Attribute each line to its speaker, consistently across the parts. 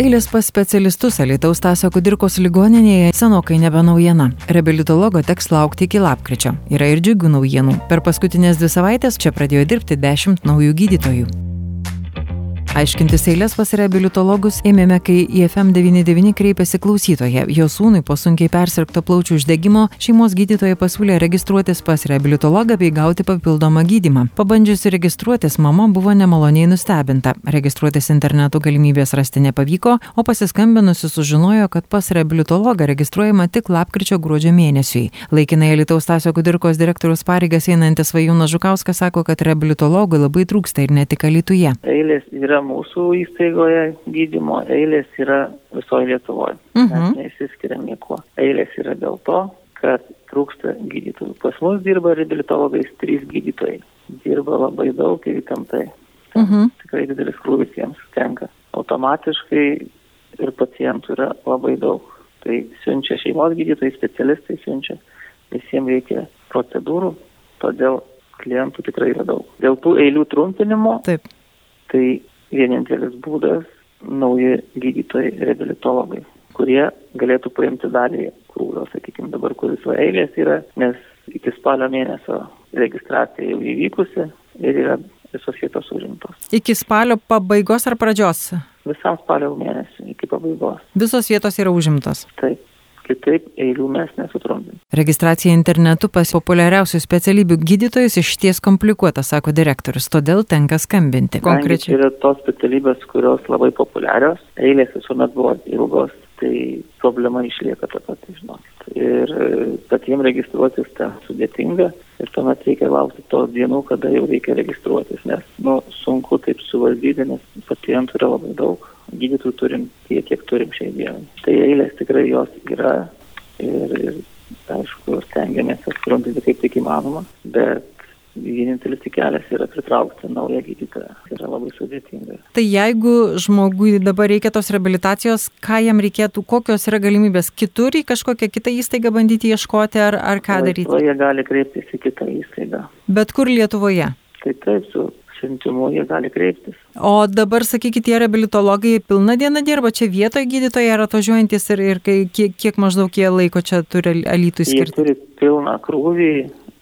Speaker 1: Eilės pas specialistus Alitaus Tasio Kudirkos ligoninėje senokai nebe naujiena. Reabilitologo teks laukti iki lapkričio. Yra ir džiugių naujienų. Per paskutinės dvi savaitės čia pradėjo dirbti dešimt naujų gydytojų. Aiškintis eilės pas reabilitologus ėmėme, kai į FM99 kreipėsi klausytoja. Jo sūnui po sunkiai persirgto plaučių uždegimo šeimos gydytoja pasiūlė registruotis pas reabilitologą bei gauti papildomą gydimą. Pabandžiusi registruotis, mama buvo nemaloniai nustebinta. Registruotis internetu galimybės rasti nepavyko, o pasiskambinusi sužinojo, kad pas reabilitologą registruojama tik lapkričio gruodžio mėnesiui. Laikinai Lietuvos Tasio Kudirkos direktorius pareigas einantis Vajūnas Žukauskas sako, kad reabilitologų labai trūksta ir ne tik Lietuvoje.
Speaker 2: Eilės yra mūsų įstaigoje gydymo, eilės yra visoje Lietuvoje.
Speaker 1: Mhm.
Speaker 2: Mes neįsiskiriam niekuo. Eilės yra dėl to, kad trūksta gydytojų. Pas mus dirba reabilitologais trys gydytojai. Dirba labai daug ir įtemptai.
Speaker 1: Mhm.
Speaker 2: Tikrai didelis krūvis jiems tenka. Automatiškai ir pacientų yra labai daug. Tai siunčia šeimos gydytojai, specialistai siunčia. Visiems reikia procedūrų, todėl klientų tikrai yra daug. Dėl tų eilių trumpinimo,
Speaker 1: Taip.
Speaker 2: tai vienintelis būdas nauji gydytojai reabilitologai, kurie galėtų paimti dalį krūvio, sakykime, dabar kuris va eilės yra, nes iki spalio mėnesio registracija jau įvykusi ir yra visos vietos užimtos.
Speaker 1: Iki spalio pabaigos ar pradžios?
Speaker 2: Visam spalio mėnesiui iki pabaigos.
Speaker 1: Visos vietos yra užimtos.
Speaker 2: Taip, kitaip eilių mes nesutrumpim.
Speaker 1: Registracija internetu pas populiariausių specialybių gydytojus išties komplikuota, sako direktorius, todėl tenka skambinti. Konkrečiai.
Speaker 2: Yra tos specialybės, kurios labai populiarios, eilės visuomet buvo ilgos, tai problema išlieka ta pati, žinokit. Ir e, patiems registruotis ten sudėtinga ir tuomet reikia laukti tos dienų, kada jau reikia registruotis, nes nu, sunku taip suvaldyti, nes pacientų yra labai daug, gydytojų turim tiek, kiek turim šiai dienai. Tai eilės tikrai jos yra ir, ir aišku, stengiamės jas trumpinti kaip tik įmanoma, bet vienintelis kelias yra pritraukti naują gydytoją. Tai yra labai sudėtinga.
Speaker 1: Tai jeigu žmogui dabar reikia tos rehabilitacijos, ką jam reikėtų, kokios yra galimybės kitur į kažkokią kitą įstaigą bandyti ieškoti ar, ar ką daryti?
Speaker 2: Lietuvoje gali kreiptis į kitą įstaigą.
Speaker 1: Bet kur Lietuvoje?
Speaker 2: Tai taip, su siuntimu jie gali kreiptis.
Speaker 1: O dabar, sakykit, tie reabilitologai pilną dieną dirba čia vietoje gydytojai ar atvažiuojantis ir, ir kiek, kiek maždaug jie laiko čia turi alytų
Speaker 2: Jie
Speaker 1: skirti?
Speaker 2: turi pilną krūvį,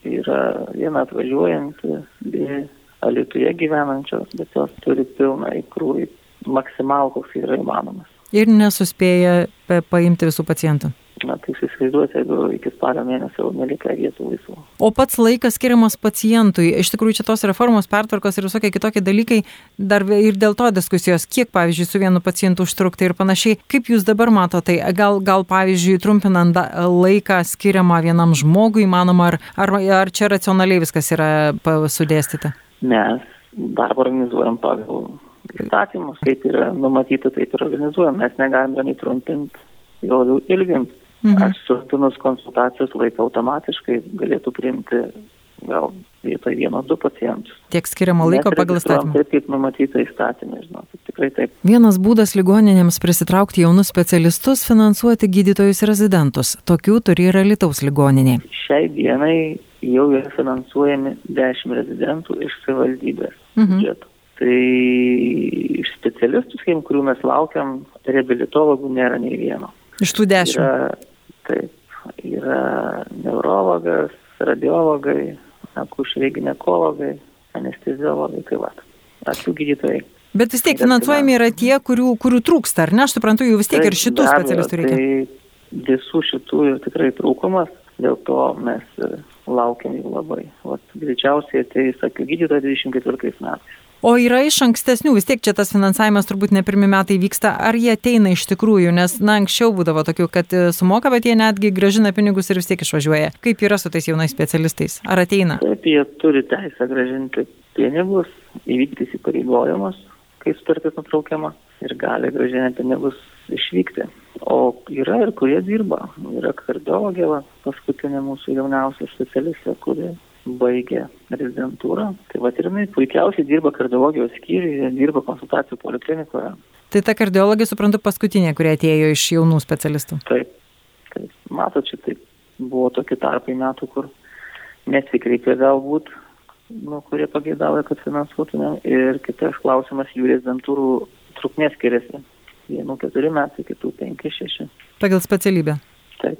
Speaker 2: yra viena atvažiuojanti, dvi Alituje gyvenančios, bet jos turi pilną į krūvį, maksimal koks yra įmanomas.
Speaker 1: Ir nesuspėja pa- paimti visų pacientų.
Speaker 2: Na, tai jūs įsivaizduojate, jeigu iki spalio mėnesio jau nelika vietų laisvų.
Speaker 1: O pats laikas skiriamas pacientui, iš tikrųjų čia tos reformos, pertvarkos ir visokie kitokie dalykai, dar ir dėl to diskusijos, kiek, pavyzdžiui, su vienu pacientu užtrukti ir panašiai. Kaip jūs dabar matote, tai gal, gal pavyzdžiui, trumpinant laiką skiriamą vienam žmogui, manoma, ar, ar, ar čia racionaliai viskas yra sudėstyta?
Speaker 2: Mes darbą organizuojam pagal įstatymus, kaip yra numatyta, taip ir organizuojam. Mes negalim jo nei trumpinti, labiau ilginti.
Speaker 1: Mhm.
Speaker 2: Aš surtinus konsultacijos laiką automatiškai galėtų priimti gal vietoj vieno, du pacientus.
Speaker 1: Tiek skiriamo laiko pagal įstatymą.
Speaker 2: Taip, kaip numatyta įstatymė, žinokit, tikrai taip.
Speaker 1: Vienas būdas ligoninėms prisitraukti jaunus specialistus - finansuoti gydytojus rezidentus. Tokių turi ir Lietuvos ligoninė.
Speaker 2: Šiai dienai jau yra finansuojami 10 rezidentų iš savivaldybės
Speaker 1: Mhm.
Speaker 2: biudžeto. Tai iš specialistų, kurių mes laukiam, reabilitologų nėra nei vieno.
Speaker 1: Iš tų dešimt.
Speaker 2: Yra, taip, yra neurologas, radiologai, akušeriai gynekologai, anesteziologai, tai va. Akių gydytojai.
Speaker 1: Bet vis tiek finansuojami yra tie, kurių, kurių trūksta, ar ne? Aš suprantu, jų vis tiek ir
Speaker 2: Taip,
Speaker 1: šitų
Speaker 2: be abejo,
Speaker 1: specialistų reikia.
Speaker 2: Tai visų šitų ir tikrai trūkumas, dėl to mes e, laukiam jų labai. Vat, greičiausiai ateis akių gydytoja 24 metais.
Speaker 1: O yra iš ankstesnių, vis tiek čia tas finansavimas turbūt ne pirmi metai vyksta, ar jie ateina iš tikrųjų, nes, na, anksčiau būdavo tokių, kad e, sumoka, bet jie netgi gražina pinigus ir vis tiek išvažiuoja. Kaip yra su tais jaunais specialistais? Ar ateina?
Speaker 2: Taip, jie turi teisę gražinti pinigus, įvykdyti įsipareigojimus, kai sutartis nutraukiama ir gali gražinti pinigus išvykti. O yra ir kurie dirba. Yra kardiologė, va, paskutinė mūsų jauniausia specialistė, kuri baigė rezidentūrą. Tai va ir jinai puikiausiai dirba kardiologijos skyriuje, dirba konsultacijų poliklinikoje.
Speaker 1: Tai ta kardiologė, suprantu, paskutinė, kurie atėjo iš jaunų specialistų.
Speaker 2: Taip, taip. Matot, čia taip buvo tokie tarpai metų, kur nesikreipė galbūt, nu, kurie pageidavo, kad finansuotumėm. Ir kitas klausimas, jų rezidentūrų trukmė skiriasi. vienų keturi metai, kitų penki, šeši.
Speaker 1: Pagal specialybę.
Speaker 2: Taip.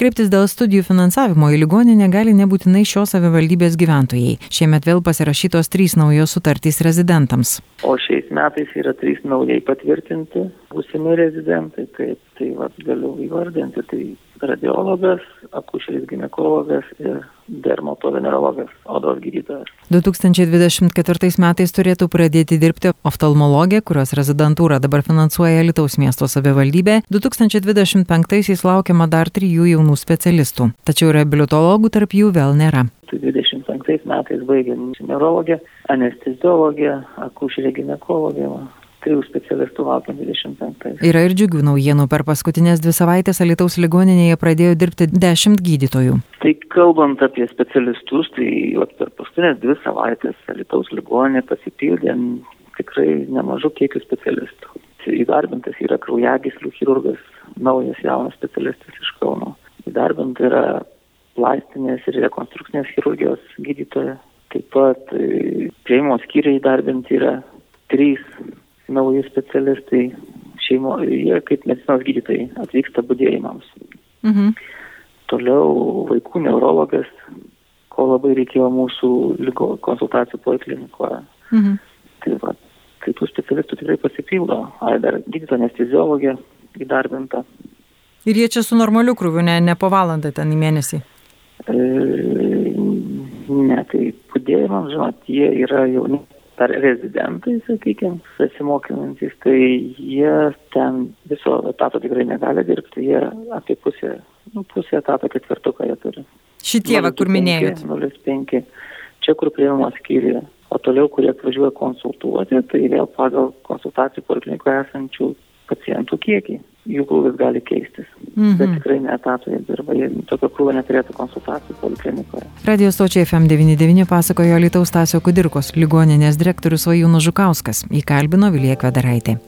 Speaker 1: Kreiptis dėl studijų finansavimo į ligoninę gali nebūtinai šios savivaldybės gyventojai. Šiemet vėl pasirašytos trys naujos sutartys rezidentams.
Speaker 2: O šiais metais yra trys naujai patvirtinti būsimi rezidentai, taip, tai va, galiu įvardinti, tai radiologas, akušeris gynekologas ir dermatovenerologas, odos gydytojas.
Speaker 1: 2024 metais turėtų pradėti dirbti oftalmologė, kurios rezidentūrą dabar finansuoja Lietuvos miesto savivaldybė. 2025-aisiais laukiama dar trijų jaunų specialistų, tačiau reabilitologų tarp jų vėl nėra.
Speaker 2: 25 metais baigė neurologė, anesteziologė, akušerė gynekologė, trijų specialistų laukiam 25.
Speaker 1: Yra ir džiugių naujienų. Per paskutinės dvi savaitės Alitaus ligoninėje pradėjo dirbti 10 gydytojų.
Speaker 2: Tai kalbant apie specialistus, tai per paskutinės dvi savaitės Alitaus ligoninė pasipildė tikrai nemažų kiekių specialistų. Įdarbintas yra kraujagyslių chirurgas, naujas jaunas specialistas iš Kauno. Įdarbinta yra plastinės ir rekonstrukcinės chirurgijos gydytoja. Taip pat šeimos skyriai įdarbinti yra trys nauji specialistai šeimo, jie kaip medicinos gydytojai atvyksta būdėjimams. Mhm. Toliau vaikų neurologas, ko labai reikėjo mūsų lygo konsultacijų poliklinikoje. Mhm. Tai, va, tai tų specialistų tikrai pasipildo. Ai, dar gydytoja anesteziologė įdarbinta.
Speaker 1: Ir jie čia su normaliu krūviu, ne, ne po valandą ten į mėnesį?
Speaker 2: E, ne, tai būdėjimams, žinot, jie yra jauni ar rezidentai, sakykime, besimokymantys, tai jie ten viso etato tikrai negali dirbti, jie apie pusę, nu, pusę etato ketvirtuką jie turi.
Speaker 1: Šitie, va, kur minėjot.
Speaker 2: 0,5, čia kur prieimimo skyriuje. O toliau, kurie atvažiuoja konsultuoti, tai vėl pagal konsultacijų poliklinikoje esančių pacientų kiekį jų krūvis gali keistis. Mhm. Bet tikrai neetatoje dirba, jie tokio krūvio neturėtų konsultacijų poliklinikoje.
Speaker 1: Radio stočiai FM99 pasakojo Lietuvos Tasio Kudirkos ligoninės direktorius Vajūnas Žukauskas, įkalbino Vilija Kvedaraitė.